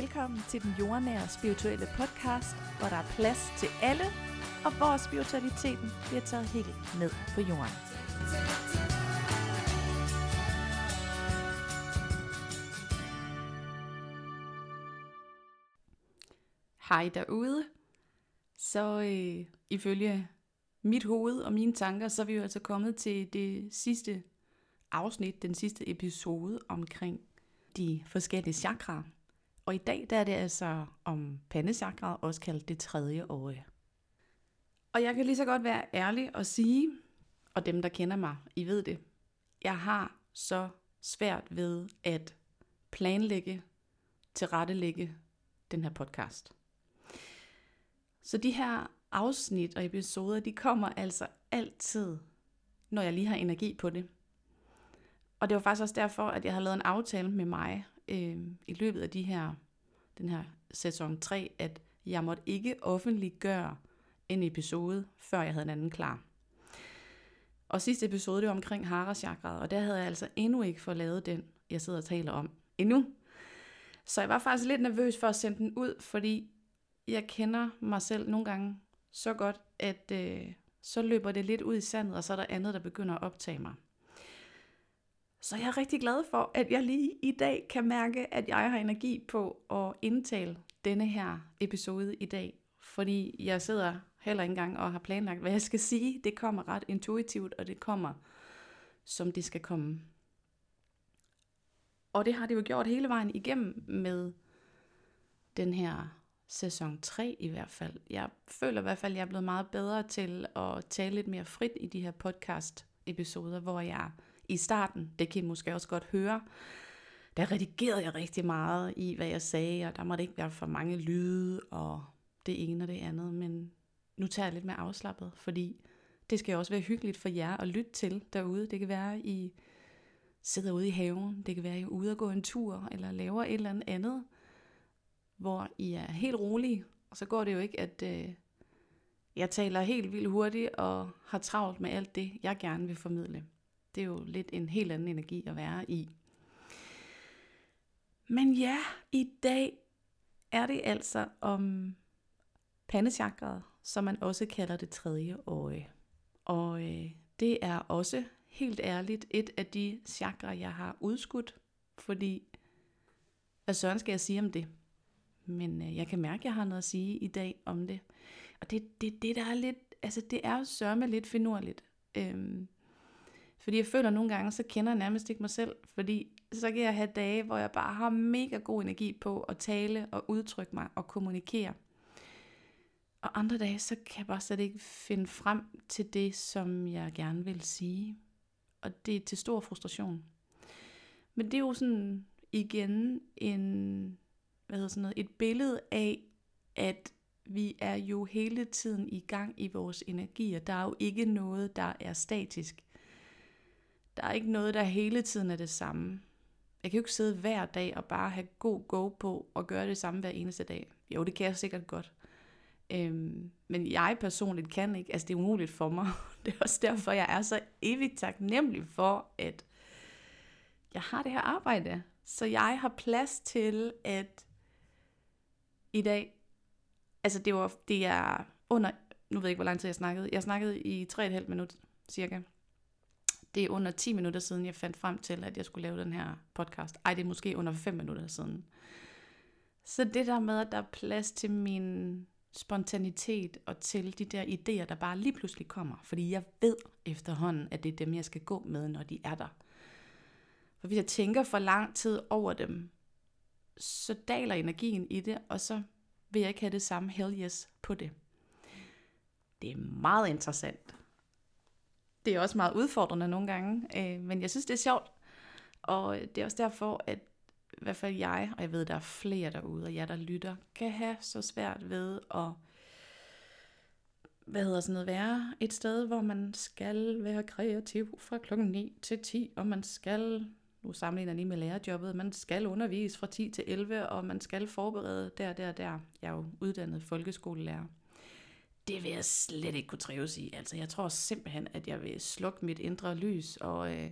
Velkommen til den jordnære spirituelle podcast, hvor der er plads til alle, og hvor spiritualiteten bliver taget helt ned på jorden. Hej derude. Så øh, ifølge mit hoved og mine tanker, så er vi jo altså kommet til det sidste afsnit, den sidste episode omkring de forskellige chakraer. Og i dag der er det altså om pandesakret, også kaldt det tredje øje. Og jeg kan lige så godt være ærlig og sige, og dem der kender mig, I ved det, jeg har så svært ved at planlægge, tilrettelægge den her podcast. Så de her afsnit og episoder, de kommer altså altid, når jeg lige har energi på det. Og det var faktisk også derfor, at jeg har lavet en aftale med mig øh, i løbet af de her, den her sæson 3, at jeg måtte ikke offentliggøre en episode, før jeg havde en anden klar. Og sidste episode, det var omkring Hara og der havde jeg altså endnu ikke fået lavet den, jeg sidder og taler om endnu. Så jeg var faktisk lidt nervøs for at sende den ud, fordi jeg kender mig selv nogle gange så godt, at øh, så løber det lidt ud i sandet, og så er der andet, der begynder at optage mig. Så jeg er rigtig glad for, at jeg lige i dag kan mærke, at jeg har energi på at indtale denne her episode i dag. Fordi jeg sidder heller ikke engang og har planlagt, hvad jeg skal sige. Det kommer ret intuitivt, og det kommer, som det skal komme. Og det har det jo gjort hele vejen igennem med den her sæson 3 i hvert fald. Jeg føler i hvert fald, at jeg er blevet meget bedre til at tale lidt mere frit i de her podcast episoder, hvor jeg i starten, det kan I måske også godt høre, der redigerede jeg rigtig meget i, hvad jeg sagde, og der måtte ikke være for mange lyde, og det ene og det andet, men nu tager jeg lidt mere afslappet, fordi det skal jo også være hyggeligt for jer at lytte til derude. Det kan være, I sidder ude i haven, det kan være, I er ude og gå en tur, eller laver et eller andet hvor I er helt rolige, og så går det jo ikke, at øh, jeg taler helt vildt hurtigt og har travlt med alt det, jeg gerne vil formidle. Det er jo lidt en helt anden energi at være i. Men ja, i dag er det altså om pandechakraet, som man også kalder det tredje øje. Og øh, det er også helt ærligt et af de chakra, jeg har udskudt, fordi hvad søren skal jeg sige om det? Men øh, jeg kan mærke, at jeg har noget at sige i dag om det. Og det, det, det der er lidt, altså det er sørme lidt finurligt. Øhm, fordi jeg føler nogle gange, så kender jeg nærmest ikke mig selv, fordi så kan jeg have dage, hvor jeg bare har mega god energi på at tale og udtrykke mig og kommunikere. Og andre dage, så kan jeg bare slet ikke finde frem til det, som jeg gerne vil sige. Og det er til stor frustration. Men det er jo sådan igen en, hvad hedder sådan noget, et billede af, at vi er jo hele tiden i gang i vores energier. Der er jo ikke noget, der er statisk. Der er ikke noget, der hele tiden er det samme. Jeg kan jo ikke sidde hver dag og bare have god go på og gøre det samme hver eneste dag. Jo, det kan jeg sikkert godt. Øhm, men jeg personligt kan ikke, altså det er umuligt for mig. Det er også derfor, jeg er så evigt taknemmelig for, at jeg har det her arbejde. Så jeg har plads til, at i dag, altså det, var, det er under, nu ved jeg ikke, hvor lang tid jeg snakkede. Jeg snakkede i 3,5 minutter cirka. Det er under 10 minutter siden, jeg fandt frem til, at jeg skulle lave den her podcast. Ej, det er måske under 5 minutter siden. Så det der med, at der er plads til min spontanitet og til de der idéer, der bare lige pludselig kommer. Fordi jeg ved efterhånden, at det er dem, jeg skal gå med, når de er der. For hvis jeg tænker for lang tid over dem, så daler energien i det, og så vil jeg ikke have det samme hell yes på det. Det er meget interessant. Det er også meget udfordrende nogle gange, øh, men jeg synes, det er sjovt. Og øh, det er også derfor, at i hvert fald jeg, og jeg ved, der er flere derude, og jer, der lytter, kan have så svært ved at hvad hedder sådan noget, være et sted, hvor man skal være kreativ fra klokken 9 til 10, og man skal, nu sammenligner jeg lige med lærerjobbet, man skal undervise fra 10 til 11, og man skal forberede der, der, der. Jeg er jo uddannet folkeskolelærer. Det vil jeg slet ikke kunne trives i. Altså, jeg tror simpelthen, at jeg vil slukke mit indre lys, og øh,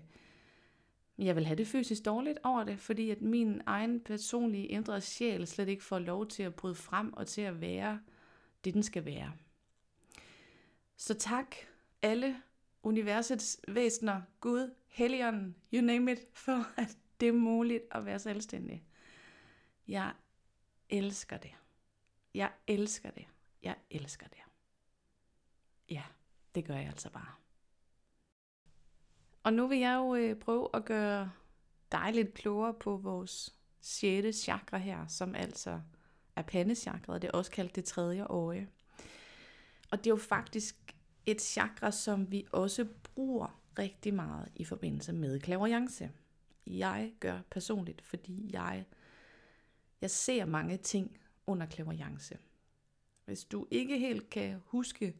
jeg vil have det fysisk dårligt over det, fordi at min egen personlige indre sjæl slet ikke får lov til at bryde frem og til at være det, den skal være. Så tak alle universets væsener, Gud, Helligånden, you name it, for at det er muligt at være selvstændig. Jeg elsker det. Jeg elsker det. Jeg elsker det. Ja, det gør jeg altså bare. Og nu vil jeg jo øh, prøve at gøre dig lidt klogere på vores sjette chakra her, som altså er pandechakret. Det er også kaldt det tredje øje. Og det er jo faktisk et chakra, som vi også bruger rigtig meget i forbindelse med klaverjance. Jeg gør personligt, fordi jeg, jeg ser mange ting under klaverjance. Hvis du ikke helt kan huske,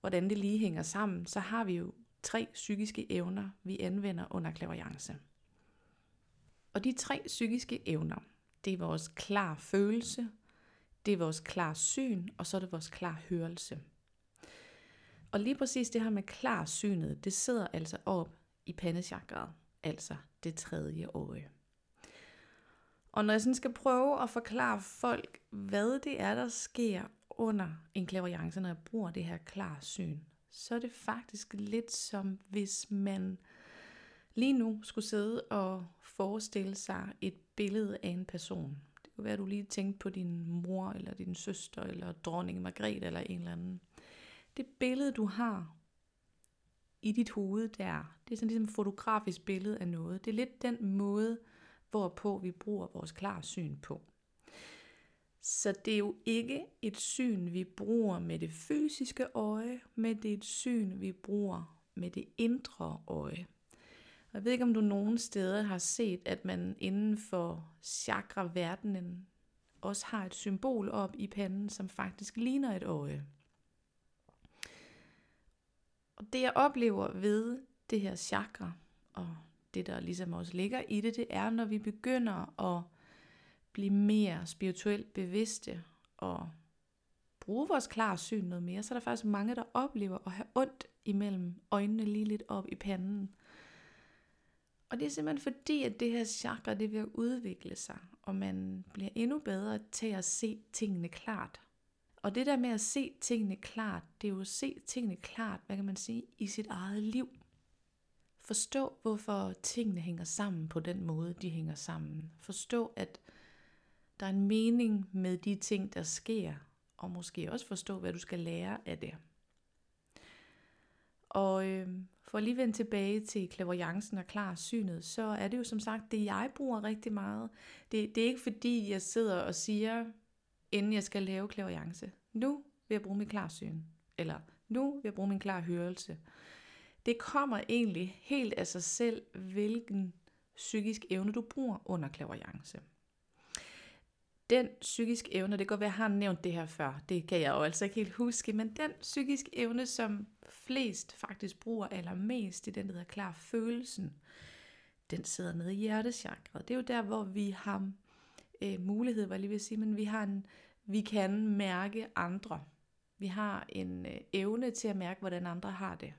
hvordan det lige hænger sammen, så har vi jo tre psykiske evner, vi anvender under klaverjance. Og de tre psykiske evner, det er vores klar følelse, det er vores klar syn, og så er det vores klar hørelse. Og lige præcis det her med klar synet, det sidder altså op i pandechakraet, altså det tredje øje. Og når jeg sådan skal prøve at forklare folk, hvad det er, der sker under en klaverjance, når jeg bruger det her klar syn, så er det faktisk lidt som hvis man lige nu skulle sidde og forestille sig et billede af en person. Det kunne være, at du lige tænkte på din mor, eller din søster, eller dronning Margrethe, eller en eller anden. Det billede, du har i dit hoved der, det er sådan ligesom et fotografisk billede af noget. Det er lidt den måde, hvorpå vi bruger vores klarsyn på. Så det er jo ikke et syn, vi bruger med det fysiske øje, men det er et syn, vi bruger med det indre øje. Og jeg ved ikke, om du nogen steder har set, at man inden for chakra-verdenen også har et symbol op i panden, som faktisk ligner et øje. Og det jeg oplever ved det her chakra, og det der ligesom også ligger i det, det er, når vi begynder at blive mere spirituelt bevidste og bruge vores klare syn noget mere, så er der faktisk mange, der oplever at have ondt imellem øjnene lige lidt op i panden. Og det er simpelthen fordi, at det her chakra, det vil udvikle sig, og man bliver endnu bedre til at se tingene klart. Og det der med at se tingene klart, det er jo at se tingene klart, hvad kan man sige, i sit eget liv. Forstå, hvorfor tingene hænger sammen på den måde, de hænger sammen. Forstå, at der er en mening med de ting, der sker, og måske også forstå, hvad du skal lære af det. Og øh, for at lige vende tilbage til klaverjancen og klar synet, så er det jo som sagt det, jeg bruger rigtig meget. Det, det er ikke fordi, jeg sidder og siger, inden jeg skal lave klaverjance, nu vil jeg bruge min klarsyn, eller nu vil jeg bruge min klar hørelse. Det kommer egentlig helt af sig selv, hvilken psykisk evne du bruger under klaverjance den psykisk evne, det kan godt være, at jeg har nævnt det her før, det kan jeg jo altså ikke helt huske, men den psykisk evne, som flest faktisk bruger allermest i den, der hedder klar følelsen, den sidder nede i hjertechakret. Det er jo der, hvor vi har øh, mulighed, var jeg lige vil sige, men vi, har en, vi kan mærke andre. Vi har en øh, evne til at mærke, hvordan andre har det.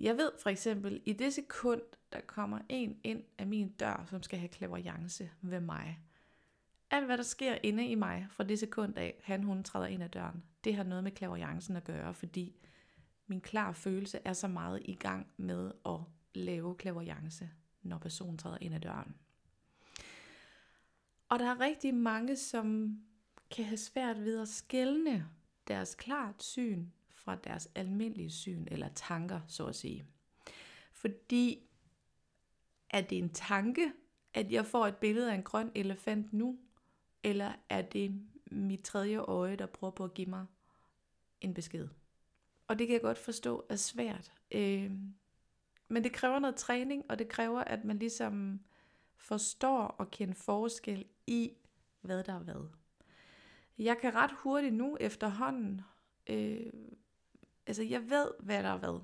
Jeg ved for eksempel, i det sekund, der kommer en ind af min dør, som skal have klaverjance ved mig, alt hvad der sker inde i mig fra det sekund af, han hun træder ind ad døren, det har noget med klaverjancen at gøre, fordi min klar følelse er så meget i gang med at lave klaverjance, når personen træder ind ad døren. Og der er rigtig mange, som kan have svært ved at skælne deres klart syn fra deres almindelige syn eller tanker, så at sige. Fordi er det en tanke, at jeg får et billede af en grøn elefant nu, eller er det mit tredje øje, der prøver på at give mig en besked? Og det kan jeg godt forstå er svært. Øh, men det kræver noget træning, og det kræver, at man ligesom forstår og kender forskel i, hvad der er hvad. Jeg kan ret hurtigt nu efterhånden, øh, altså jeg ved, hvad der er hvad.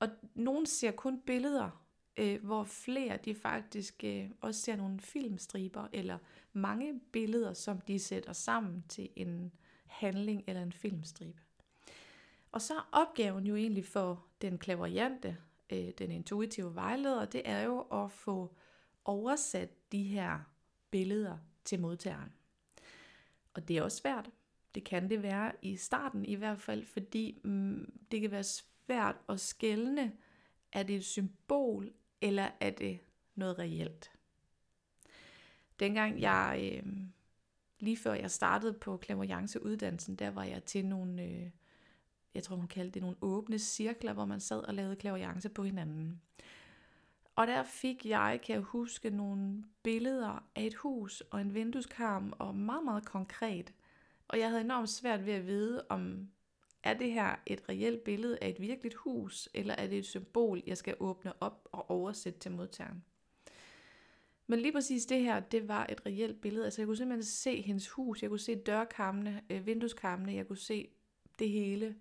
Og nogen ser kun billeder, øh, hvor flere de faktisk øh, også ser nogle filmstriber eller mange billeder, som de sætter sammen til en handling eller en filmstribe. Og så er opgaven jo egentlig for den klaverjante, øh, den intuitive vejleder, det er jo at få oversat de her billeder til modtageren. Og det er også svært. Det kan det være i starten i hvert fald, fordi mm, det kan være svært at skelne, er det et symbol, eller er det noget reelt. Dengang jeg, øh, lige før jeg startede på uddannelsen, der var jeg til nogle, øh, jeg tror hun kaldte det nogle åbne cirkler, hvor man sad og lavede klaverjance på hinanden. Og der fik jeg, kan jeg huske, nogle billeder af et hus og en vindueskarm, og meget, meget konkret. Og jeg havde enormt svært ved at vide, om er det her et reelt billede af et virkeligt hus, eller er det et symbol, jeg skal åbne op og oversætte til modtageren. Men lige præcis det her, det var et reelt billede. Altså jeg kunne simpelthen se hendes hus, jeg kunne se dørkarmene, øh, vindueskarmene, jeg kunne se det hele.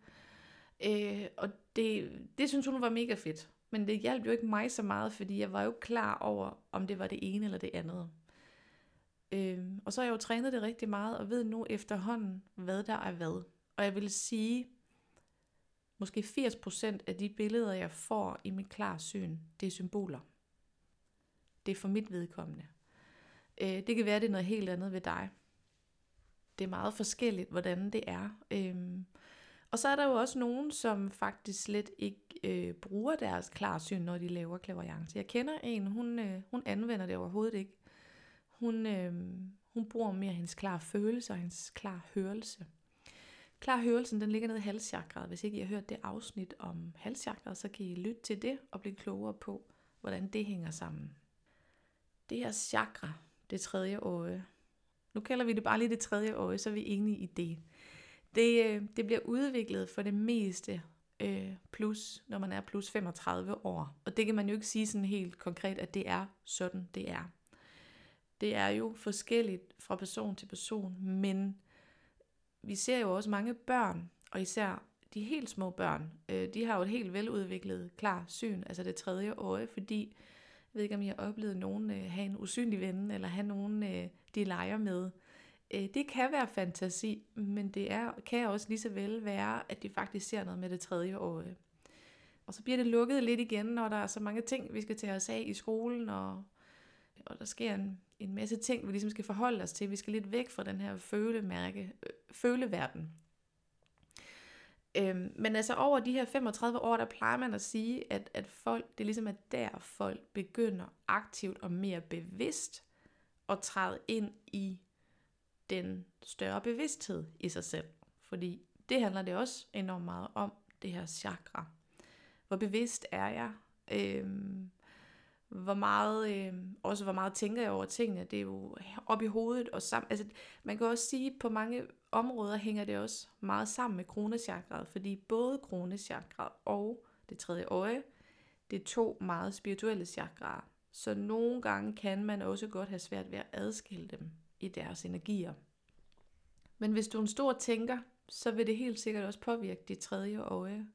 Øh, og det, det synes hun var mega fedt. Men det hjalp jo ikke mig så meget, fordi jeg var jo klar over, om det var det ene eller det andet. Øh, og så har jeg jo trænet det rigtig meget, og ved nu efterhånden, hvad der er hvad. Og jeg vil sige, måske 80% af de billeder, jeg får i mit klarsyn, det er symboler. Det er for mit vedkommende. Øh, det kan være, det er noget helt andet ved dig. Det er meget forskelligt, hvordan det er. Øh, og så er der jo også nogen, som faktisk slet ikke øh, bruger deres klarsyn, når de laver klaverjance. Jeg kender en, hun, øh, hun anvender det overhovedet ikke. Hun, øh, hun bruger mere hendes klar følelse og hendes klar hørelse. Klar hørelsen, den ligger nede i halschakret. Hvis ikke I har hørt det afsnit om halschakret, så kan I lytte til det og blive klogere på, hvordan det hænger sammen. Det her chakra, det tredje øje. Nu kalder vi det bare lige det tredje øje, så er vi enige i det. Det, øh, det bliver udviklet for det meste øh, plus, når man er plus 35 år. Og det kan man jo ikke sige sådan helt konkret, at det er sådan, det er. Det er jo forskelligt fra person til person, men vi ser jo også mange børn, og især de helt små børn, øh, de har jo et helt veludviklet, klar syn, altså det tredje øje, fordi jeg ved ikke, om I har oplevet nogen øh, have en usynlig ven, eller have nogen, øh, de leger med. Øh, det kan være fantasi, men det er, kan også lige så vel være, at de faktisk ser noget med det tredje øje. Og så bliver det lukket lidt igen, når der er så mange ting, vi skal tage os af i skolen, og, og der sker en, en masse ting, vi ligesom skal forholde os til. Vi skal lidt væk fra den her følemærke, øh, føleverden. Øhm, men altså over de her 35 år, der plejer man at sige, at, at folk, det ligesom er ligesom at der folk begynder aktivt og mere bevidst at træde ind i den større bevidsthed i sig selv. Fordi det handler det også enormt meget om, det her chakra. Hvor bevidst er jeg? Øhm, hvor meget, øh, også hvor meget tænker jeg over tingene. Det er jo op i hovedet og sammen. Altså, man kan også sige, at på mange områder hænger det også meget sammen med kronechakraet, fordi både kronechakraet og det tredje øje, det er to meget spirituelle chakraer. Så nogle gange kan man også godt have svært ved at adskille dem i deres energier. Men hvis du er en stor tænker, så vil det helt sikkert også påvirke dit tredje øje.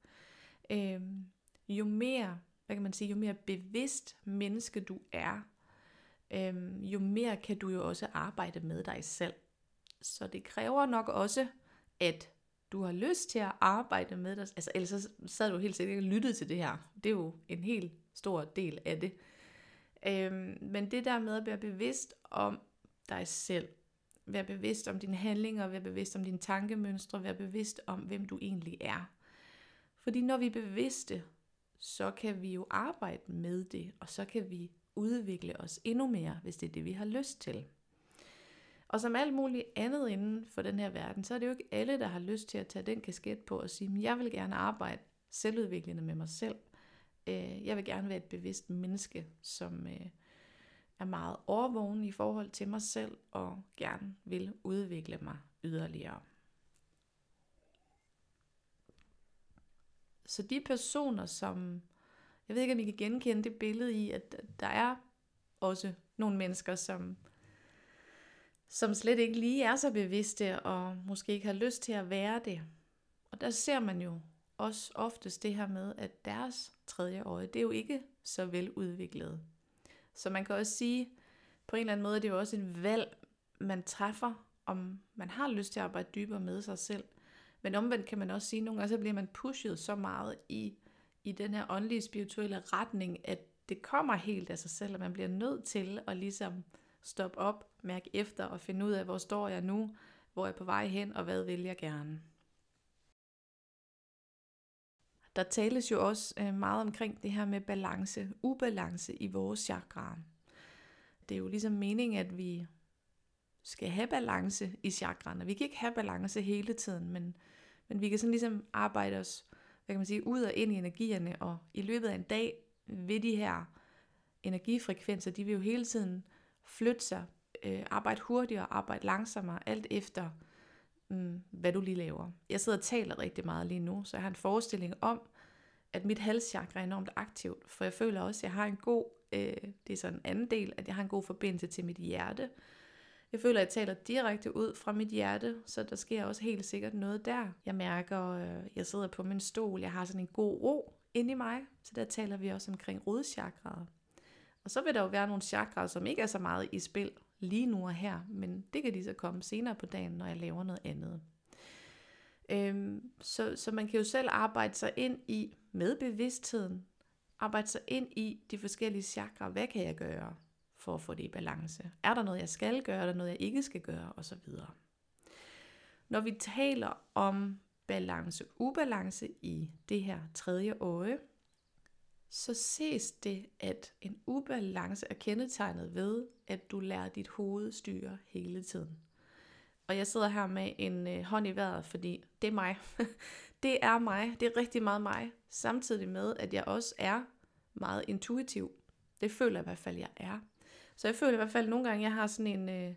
Øhm, jo mere, hvad kan man sige, jo mere bevidst menneske du er, øhm, jo mere kan du jo også arbejde med dig selv. Så det kræver nok også, at du har lyst til at arbejde med dig. Altså, ellers så sad du helt sikkert og lyttede til det her. Det er jo en helt stor del af det. Øhm, men det der med at være bevidst om dig selv, være bevidst om dine handlinger, være bevidst om dine tankemønstre, være bevidst om, hvem du egentlig er. Fordi når vi er bevidste, så kan vi jo arbejde med det, og så kan vi udvikle os endnu mere, hvis det er det, vi har lyst til. Og som alt muligt andet inden for den her verden, så er det jo ikke alle, der har lyst til at tage den kasket på og sige, jeg vil gerne arbejde selvudviklende med mig selv. Øh, jeg vil gerne være et bevidst menneske, som øh, er meget overvågen i forhold til mig selv og gerne vil udvikle mig yderligere. Så de personer, som, jeg ved ikke, om I kan genkende det billede i, at der er også nogle mennesker, som, som slet ikke lige er så bevidste og måske ikke har lyst til at være det. Og der ser man jo også oftest det her med, at deres tredje øje, det er jo ikke så veludviklet så man kan også sige, på en eller anden måde, det er jo også et valg, man træffer, om man har lyst til at arbejde dybere med sig selv. Men omvendt kan man også sige, at nogle gange så bliver man pushet så meget i i den her åndelige spirituelle retning, at det kommer helt af sig selv, og man bliver nødt til at ligesom stoppe op, mærke efter og finde ud af, hvor står jeg nu, hvor er jeg på vej hen, og hvad vil jeg gerne. Der tales jo også øh, meget omkring det her med balance, ubalance i vores chakra. Det er jo ligesom meningen, at vi skal have balance i chakraerne. Vi kan ikke have balance hele tiden, men, men vi kan sådan ligesom arbejde os hvad kan man sige, ud og ind i energierne, og i løbet af en dag vil de her energifrekvenser, de vil jo hele tiden flytte sig, øh, arbejde hurtigere, arbejde langsommere, alt efter mm, hvad du lige laver. Jeg sidder og taler rigtig meget lige nu, så jeg har en forestilling om, at mit halschakra er enormt aktivt, for jeg føler også, at jeg har en god, øh, det er sådan en anden del, at jeg har en god forbindelse til mit hjerte. Jeg føler, at jeg taler direkte ud fra mit hjerte, så der sker også helt sikkert noget der. Jeg mærker, øh, jeg sidder på min stol, jeg har sådan en god ro inde i mig, så der taler vi også omkring rodchakraet. Og så vil der jo være nogle chakraer, som ikke er så meget i spil lige nu og her, men det kan de så komme senere på dagen, når jeg laver noget andet. Øhm, så, så man kan jo selv arbejde sig ind i, med bevidstheden, arbejde sig ind i de forskellige chakra. Hvad kan jeg gøre for at få det i balance? Er der noget, jeg skal gøre? Er der noget, jeg ikke skal gøre? Og så videre. Når vi taler om balance, ubalance i det her tredje øje, så ses det, at en ubalance er kendetegnet ved, at du lærer dit hoved styre hele tiden. Og jeg sidder her med en øh, hånd i vejret, fordi det er mig. det er mig. Det er rigtig meget mig. Samtidig med, at jeg også er meget intuitiv. Det føler jeg i hvert fald, jeg er. Så jeg føler i hvert fald nogle gange, jeg har sådan en, øh,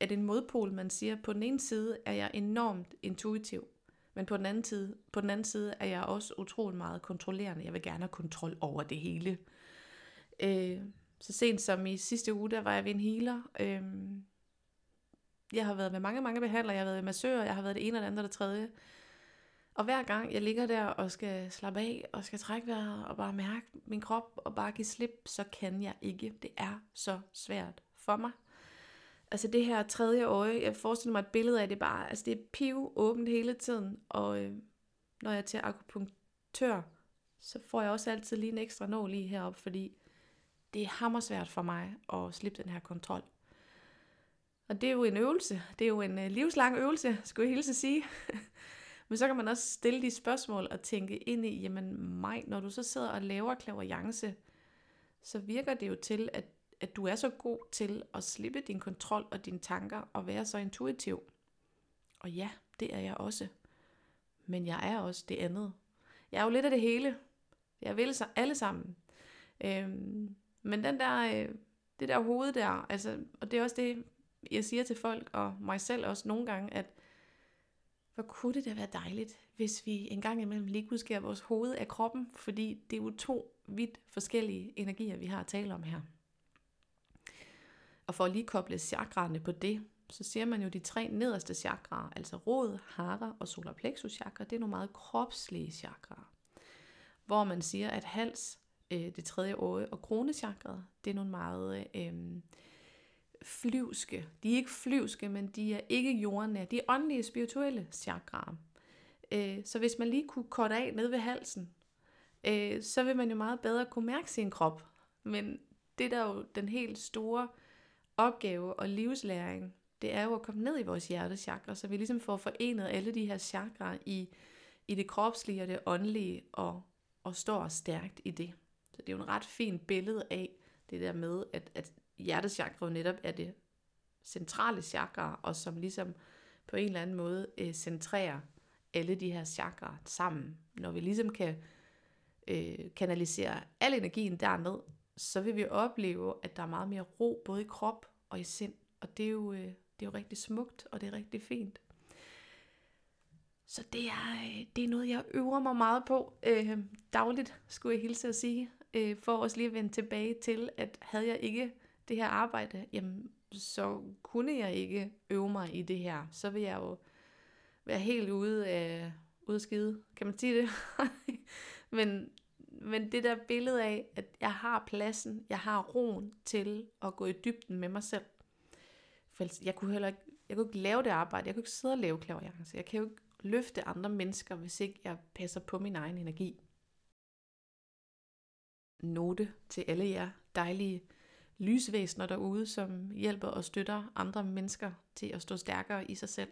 at en modpol, man siger, på den ene side er jeg enormt intuitiv, men på den anden side, på den anden side er jeg også utrolig meget kontrollerende. Jeg vil gerne have kontrol over det hele. Øh, så sent som i sidste uge, der var jeg ved en healer. Øh, jeg har været med mange, mange behandlere. Jeg har været med massører, jeg har været det ene og det andet og det tredje. Og hver gang jeg ligger der og skal slappe af, og skal trække vejret, og bare mærke min krop, og bare give slip, så kan jeg ikke. Det er så svært for mig. Altså det her tredje øje, jeg forestiller mig et billede af det bare, altså det er piv åbent hele tiden, og øh, når jeg er til akupunktør, så får jeg også altid lige en ekstra nål lige herop, fordi det er hammersvært for mig at slippe den her kontrol. Og det er jo en øvelse. Det er jo en øh, livslang øvelse, skulle jeg hilse at sige. Men så kan man også stille de spørgsmål og tænke ind i, jamen mig, når du så sidder og laver klaverjance, så virker det jo til, at, at du er så god til at slippe din kontrol og dine tanker og være så intuitiv. Og ja, det er jeg også. Men jeg er også det andet. Jeg er jo lidt af det hele. Jeg vil så alle sammen. Øhm, men den der, øh, det der hoved der, altså, og det er også det, jeg siger til folk, og mig selv også nogle gange, at hvor kunne det da være dejligt, hvis vi en gang imellem lige udskærer vores hoved af kroppen, fordi det er jo to vidt forskellige energier, vi har at tale om her. Og for at lige koble chakraerne på det, så ser man jo de tre nederste chakraer, altså rod, hara og solar plexus chakra, det er nogle meget kropslige chakraer. Hvor man siger, at hals, øh, det tredje øje og kronechakret, det er nogle meget øh, flyvske. De er ikke flyvske, men de er ikke jordene. De er åndelige, spirituelle chakraer. Øh, så hvis man lige kunne korte af ned ved halsen, øh, så vil man jo meget bedre kunne mærke sin krop. Men det der er jo den helt store opgave og livslæring, det er jo at komme ned i vores hjertechakra, så vi ligesom får forenet alle de her chakraer i, i det kropslige og det åndelige, og, og står stærkt i det. Så det er jo en ret fint billede af det der med, at, at hjertechakra jo netop er det centrale chakra, og som ligesom på en eller anden måde øh, centrerer alle de her chakra sammen. Når vi ligesom kan øh, kanalisere al energien derned, så vil vi opleve, at der er meget mere ro, både i krop og i sind. Og det er jo, øh, det er jo rigtig smukt, og det er rigtig fint. Så det er, øh, det er noget, jeg øver mig meget på øh, dagligt, skulle jeg hilse at sige. Øh, for også lige at vende tilbage til, at havde jeg ikke det her arbejde, jamen, så kunne jeg ikke øve mig i det her. Så vil jeg jo være helt ude af, ude af skide. Kan man sige det? men, men det der billede af, at jeg har pladsen, jeg har roen til at gå i dybden med mig selv. For jeg kunne heller ikke, jeg kunne ikke lave det arbejde, jeg kunne ikke sidde og lave klaverjance. Jeg kan jo ikke løfte andre mennesker, hvis ikke jeg passer på min egen energi. note til alle jer dejlige lysvæsener derude, som hjælper og støtter andre mennesker til at stå stærkere i sig selv.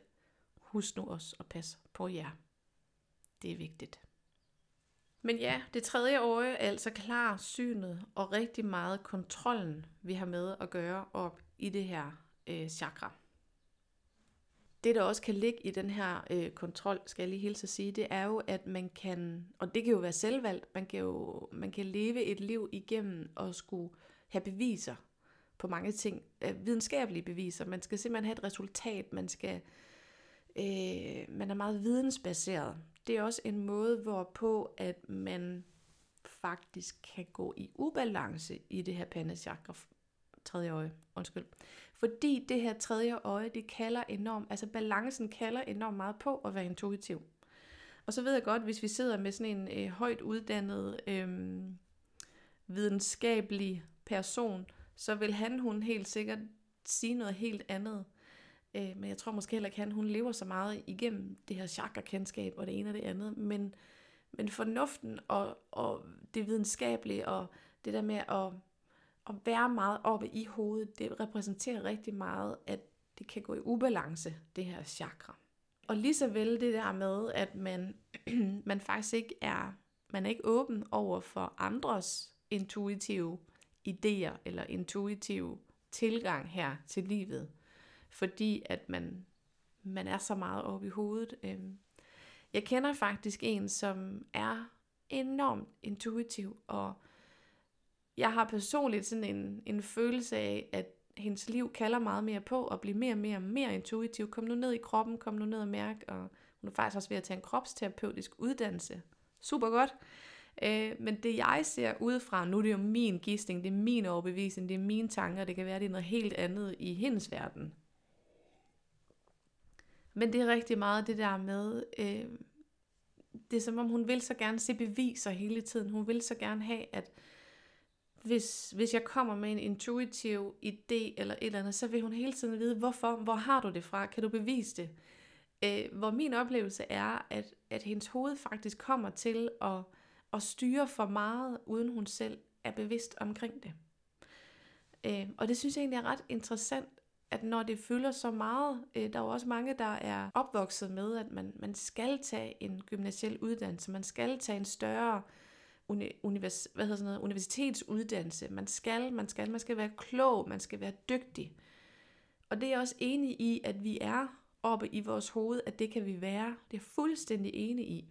Husk nu også at passe på jer. Det er vigtigt. Men ja, det tredje øje er altså klar synet og rigtig meget kontrollen, vi har med at gøre op i det her øh, chakra. Det, der også kan ligge i den her øh, kontrol, skal jeg lige hilse at sige, det er jo, at man kan, og det kan jo være selvvalgt, man kan jo man kan leve et liv igennem og skulle have beviser på mange ting, øh, videnskabelige beviser. Man skal simpelthen have et resultat, man skal, øh, man er meget vidensbaseret. Det er også en måde, hvorpå at man faktisk kan gå i ubalance i det her pandechakra, tredje øje, undskyld. Fordi det her tredje øje, det kalder enormt, altså balancen kalder enormt meget på at være intuitiv. Og så ved jeg godt, hvis vi sidder med sådan en øh, højt uddannet, øh, videnskabelig person, så vil han, hun helt sikkert sige noget helt andet. Øh, men jeg tror måske heller ikke, han, hun lever så meget igennem det her chakra-kendskab og det ene og det andet. Men, men fornuften og, og det videnskabelige og det der med at at være meget oppe i hovedet, det repræsenterer rigtig meget, at det kan gå i ubalance, det her chakra. Og lige så vel det der med, at man, man faktisk ikke er, man er ikke åben over for andres intuitive idéer eller intuitiv tilgang her til livet, fordi at man, man er så meget oppe i hovedet. Øhm, jeg kender faktisk en, som er enormt intuitiv og jeg har personligt sådan en, en følelse af, at hendes liv kalder meget mere på at blive mere og mere, mere intuitiv. Kom nu ned i kroppen, kom nu ned og mærk, og hun er faktisk også ved at tage en kropsterapeutisk uddannelse. Super godt. Øh, men det jeg ser udefra, nu er det jo min gisting, det er min overbevisning, det er mine tanker, det kan være, det er noget helt andet i hendes verden. Men det er rigtig meget det der med, øh, det er som om hun vil så gerne se beviser hele tiden. Hun vil så gerne have, at hvis, hvis jeg kommer med en intuitiv idé eller et eller andet, så vil hun hele tiden vide, hvorfor, hvor har du det fra, kan du bevise det? Øh, hvor min oplevelse er, at, at hendes hoved faktisk kommer til at, og styre for meget, uden hun selv er bevidst omkring det. Øh, og det synes jeg egentlig er ret interessant, at når det fylder så meget, øh, der er jo også mange, der er opvokset med, at man, man skal tage en gymnasiel uddannelse, man skal tage en større univers, hvad hedder sådan noget, universitetsuddannelse. Man skal, man skal, man skal være klog, man skal være dygtig. Og det er jeg også enig i, at vi er oppe i vores hoved, at det kan vi være. Det er jeg fuldstændig enig i.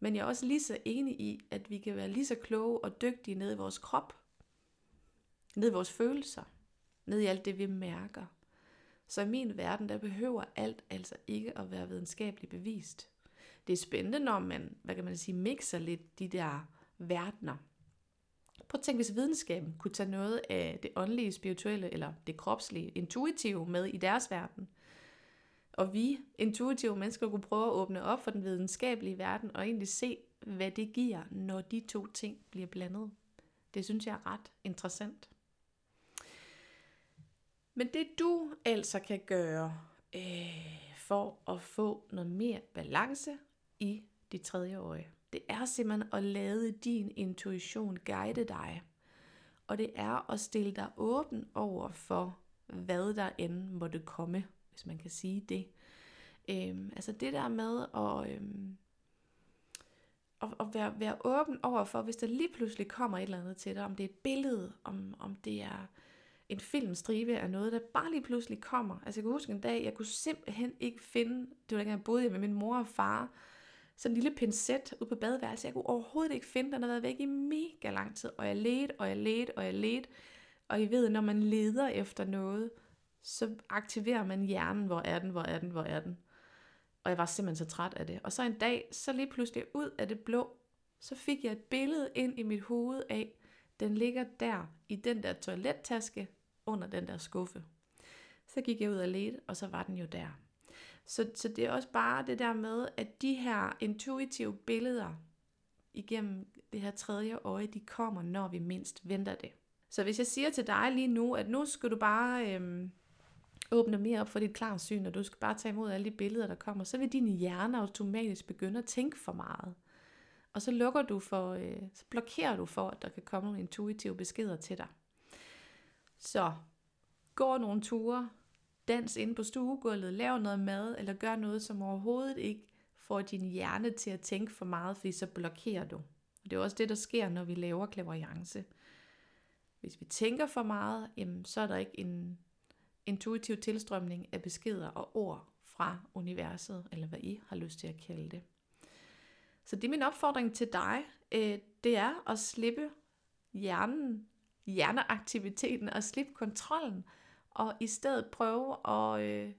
Men jeg er også lige så enig i, at vi kan være lige så kloge og dygtige ned i vores krop, ned i vores følelser, ned i alt det, vi mærker. Så i min verden, der behøver alt altså ikke at være videnskabeligt bevist det er spændende, når man, hvad kan man sige, mixer lidt de der verdener. Prøv at tænke, hvis videnskaben kunne tage noget af det åndelige, spirituelle eller det kropslige, intuitive med i deres verden. Og vi, intuitive mennesker, kunne prøve at åbne op for den videnskabelige verden og egentlig se, hvad det giver, når de to ting bliver blandet. Det synes jeg er ret interessant. Men det du altså kan gøre øh, for at få noget mere balance i dit tredje øje. Det er simpelthen at lade din intuition guide dig. Og det er at stille dig åben over for, hvad der end måtte komme, hvis man kan sige det. Øhm, altså det der med at, øhm, at, at være, være åben over for, hvis der lige pludselig kommer et eller andet til dig, om det er et billede, om, om det er en filmstribe af noget, der bare lige pludselig kommer. Altså jeg kan huske en dag, jeg kunne simpelthen ikke finde, det var dengang jeg boede med min mor og far, sådan en lille pincet ude på badeværelset. Jeg kunne overhovedet ikke finde, den havde været væk i mega lang tid. Og jeg ledte, og jeg ledte, og jeg ledte. Og I ved, når man leder efter noget, så aktiverer man hjernen. Hvor er den, hvor er den, hvor er den? Og jeg var simpelthen så træt af det. Og så en dag, så lige pludselig ud af det blå, så fik jeg et billede ind i mit hoved af, den ligger der i den der toilettaske under den der skuffe. Så gik jeg ud og ledte, og så var den jo der. Så, så det er også bare det der med, at de her intuitive billeder igennem det her tredje øje, de kommer, når vi mindst venter det. Så hvis jeg siger til dig lige nu, at nu skal du bare øhm, åbne mere op for dit klarsyn, og du skal bare tage imod alle de billeder, der kommer, så vil din hjerne automatisk begynde at tænke for meget. Og så lukker du for, øh, så blokerer du for, at der kan komme nogle intuitive beskeder til dig. Så gå nogle ture, dans ind på stuegulvet, lav noget mad, eller gør noget, som overhovedet ikke får din hjerne til at tænke for meget, fordi så blokerer du. Og det er også det, der sker, når vi laver klaverjance. Hvis vi tænker for meget, jamen, så er der ikke en intuitiv tilstrømning af beskeder og ord fra universet, eller hvad I har lyst til at kalde det. Så det er min opfordring til dig, øh, det er at slippe hjernen, hjerneaktiviteten og slippe kontrollen, og i stedet prøve at, øh,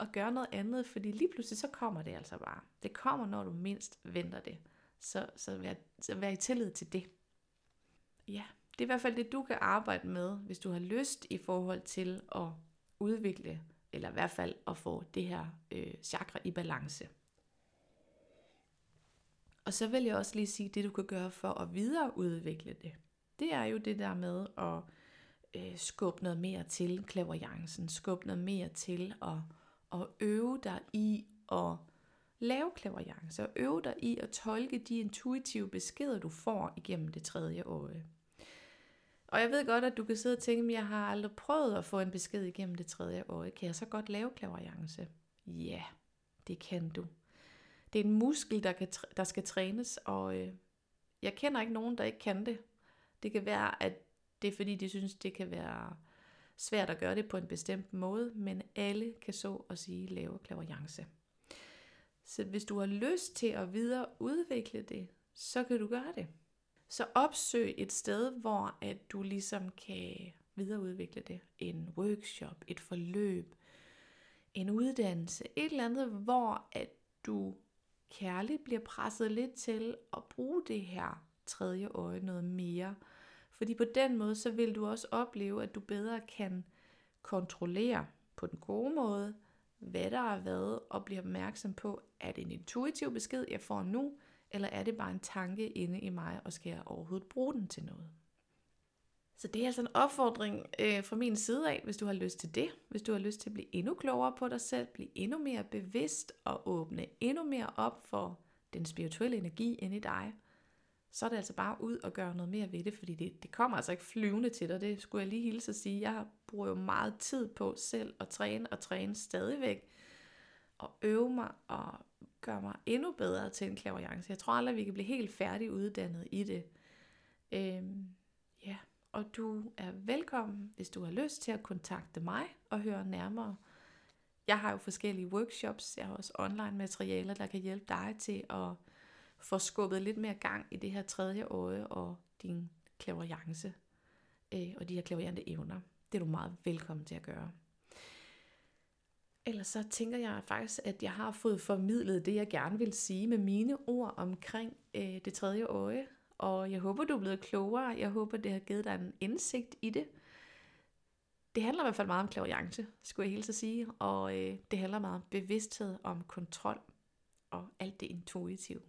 at gøre noget andet, fordi lige pludselig så kommer det altså bare. Det kommer, når du mindst venter det. Så, så, vær, så vær i tillid til det. Ja, det er i hvert fald det, du kan arbejde med, hvis du har lyst i forhold til at udvikle, eller i hvert fald at få det her øh, chakra i balance. Og så vil jeg også lige sige, det du kan gøre for at videreudvikle det. Det er jo det der med at øh, skubbe noget mere til klaverjancen, skubbe noget mere til at, at øve dig i at lave klaverjance, og øve dig i at tolke de intuitive beskeder, du får igennem det tredje øje. Og jeg ved godt, at du kan sidde og tænke, at jeg har aldrig prøvet at få en besked igennem det tredje øje. Kan jeg så godt lave klaverjance? Ja, det kan du. Det er en muskel, der, kan, der skal trænes, og øh, jeg kender ikke nogen, der ikke kan det. Det kan være, at det er fordi, de synes, det kan være svært at gøre det på en bestemt måde, men alle kan så at sige lave klaverjance. Så hvis du har lyst til at videreudvikle det, så kan du gøre det. Så opsøg et sted, hvor at du ligesom kan videreudvikle det. En workshop, et forløb, en uddannelse, et eller andet, hvor at du kærligt bliver presset lidt til at bruge det her tredje øje noget mere. Fordi på den måde, så vil du også opleve, at du bedre kan kontrollere på den gode måde, hvad der er hvad, og blive opmærksom på, at en intuitiv besked, jeg får nu, eller er det bare en tanke inde i mig, og skal jeg overhovedet bruge den til noget? Så det er altså en opfordring øh, fra min side af, hvis du har lyst til det. Hvis du har lyst til at blive endnu klogere på dig selv, blive endnu mere bevidst og åbne endnu mere op for den spirituelle energi inde i dig, så er det altså bare ud og gøre noget mere ved det, fordi det, det kommer altså ikke flyvende til dig. Det skulle jeg lige hilse at sige. Jeg bruger jo meget tid på selv at træne og træne stadigvæk, at øve mig og gøre mig endnu bedre til en klaverjance. Jeg tror aldrig, vi kan blive helt færdig uddannet i det. Øhm, ja, og du er velkommen, hvis du har lyst til at kontakte mig og høre nærmere. Jeg har jo forskellige workshops, jeg har også online materialer, der kan hjælpe dig til at få skubbet lidt mere gang i det her tredje øje og din klaverjance øh, og de her klaverjante evner. Det er du meget velkommen til at gøre. Ellers så tænker jeg faktisk, at jeg har fået formidlet det, jeg gerne vil sige med mine ord omkring øh, det tredje øje. Og jeg håber, du er blevet klogere. Jeg håber, det har givet dig en indsigt i det. Det handler i hvert fald meget om klaviance, skulle jeg helt at sige. Og øh, det handler meget om bevidsthed, om kontrol og alt det intuitive.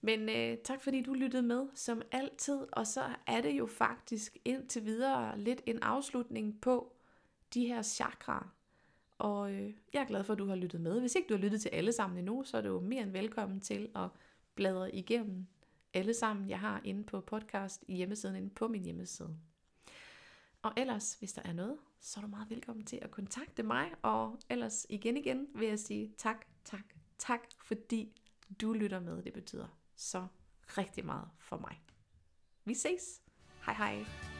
Men øh, tak fordi du lyttede med, som altid. Og så er det jo faktisk indtil videre lidt en afslutning på de her chakraer. Og øh, jeg er glad for, at du har lyttet med. Hvis ikke du har lyttet til alle sammen endnu, så er du mere end velkommen til at bladre igennem alle sammen, jeg har inde på podcast i hjemmesiden, inde på min hjemmeside. Og ellers, hvis der er noget, så er du meget velkommen til at kontakte mig. Og ellers igen igen vil jeg sige tak, tak, tak, fordi du lytter med. Det betyder så rigtig meget for mig. Vi ses. Hej hej.